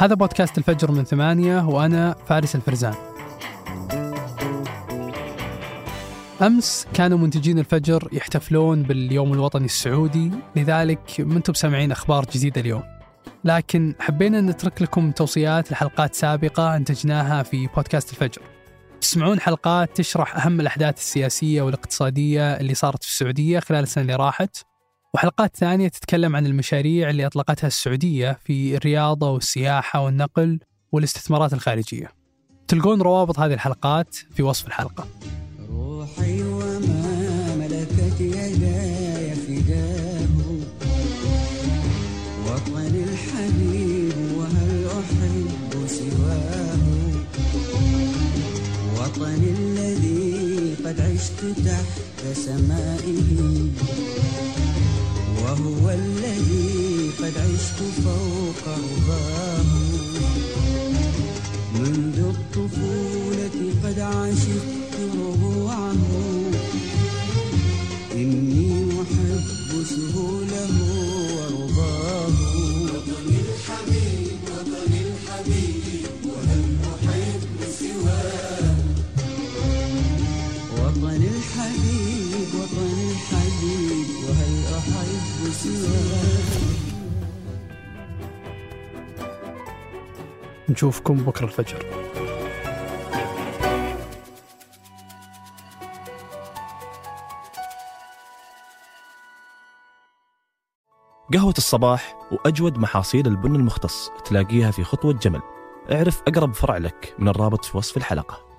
هذا بودكاست الفجر من ثمانية وأنا فارس الفرزان. أمس كانوا منتجين الفجر يحتفلون باليوم الوطني السعودي لذلك منتم سامعين أخبار جديدة اليوم. لكن حبينا نترك لكم توصيات لحلقات سابقة أنتجناها في بودكاست الفجر. تسمعون حلقات تشرح أهم الأحداث السياسية والاقتصادية اللي صارت في السعودية خلال السنة اللي راحت. وحلقات ثانية تتكلم عن المشاريع اللي أطلقتها السعودية في الرياضة والسياحة والنقل والاستثمارات الخارجية. تلقون روابط هذه الحلقات في وصف الحلقة. روحي وما ملكت يداي فداه. وطني الحبيب وهل أحب سواه؟ وطني الذي قد عشت تحت سمائه. وهو الذي قد عشت فوق رضاه منذ الطفولة قد عشقت ربوعه. إني أحب سهوله ورضاه. وطني الحبيب وطني الحبيب ولم أحب سواه وطني الحبيب. وطني نشوفكم بكرة الفجر. قهوة الصباح وأجود محاصيل البن المختص تلاقيها في خطوة جمل. اعرف أقرب فرع لك من الرابط في وصف الحلقة.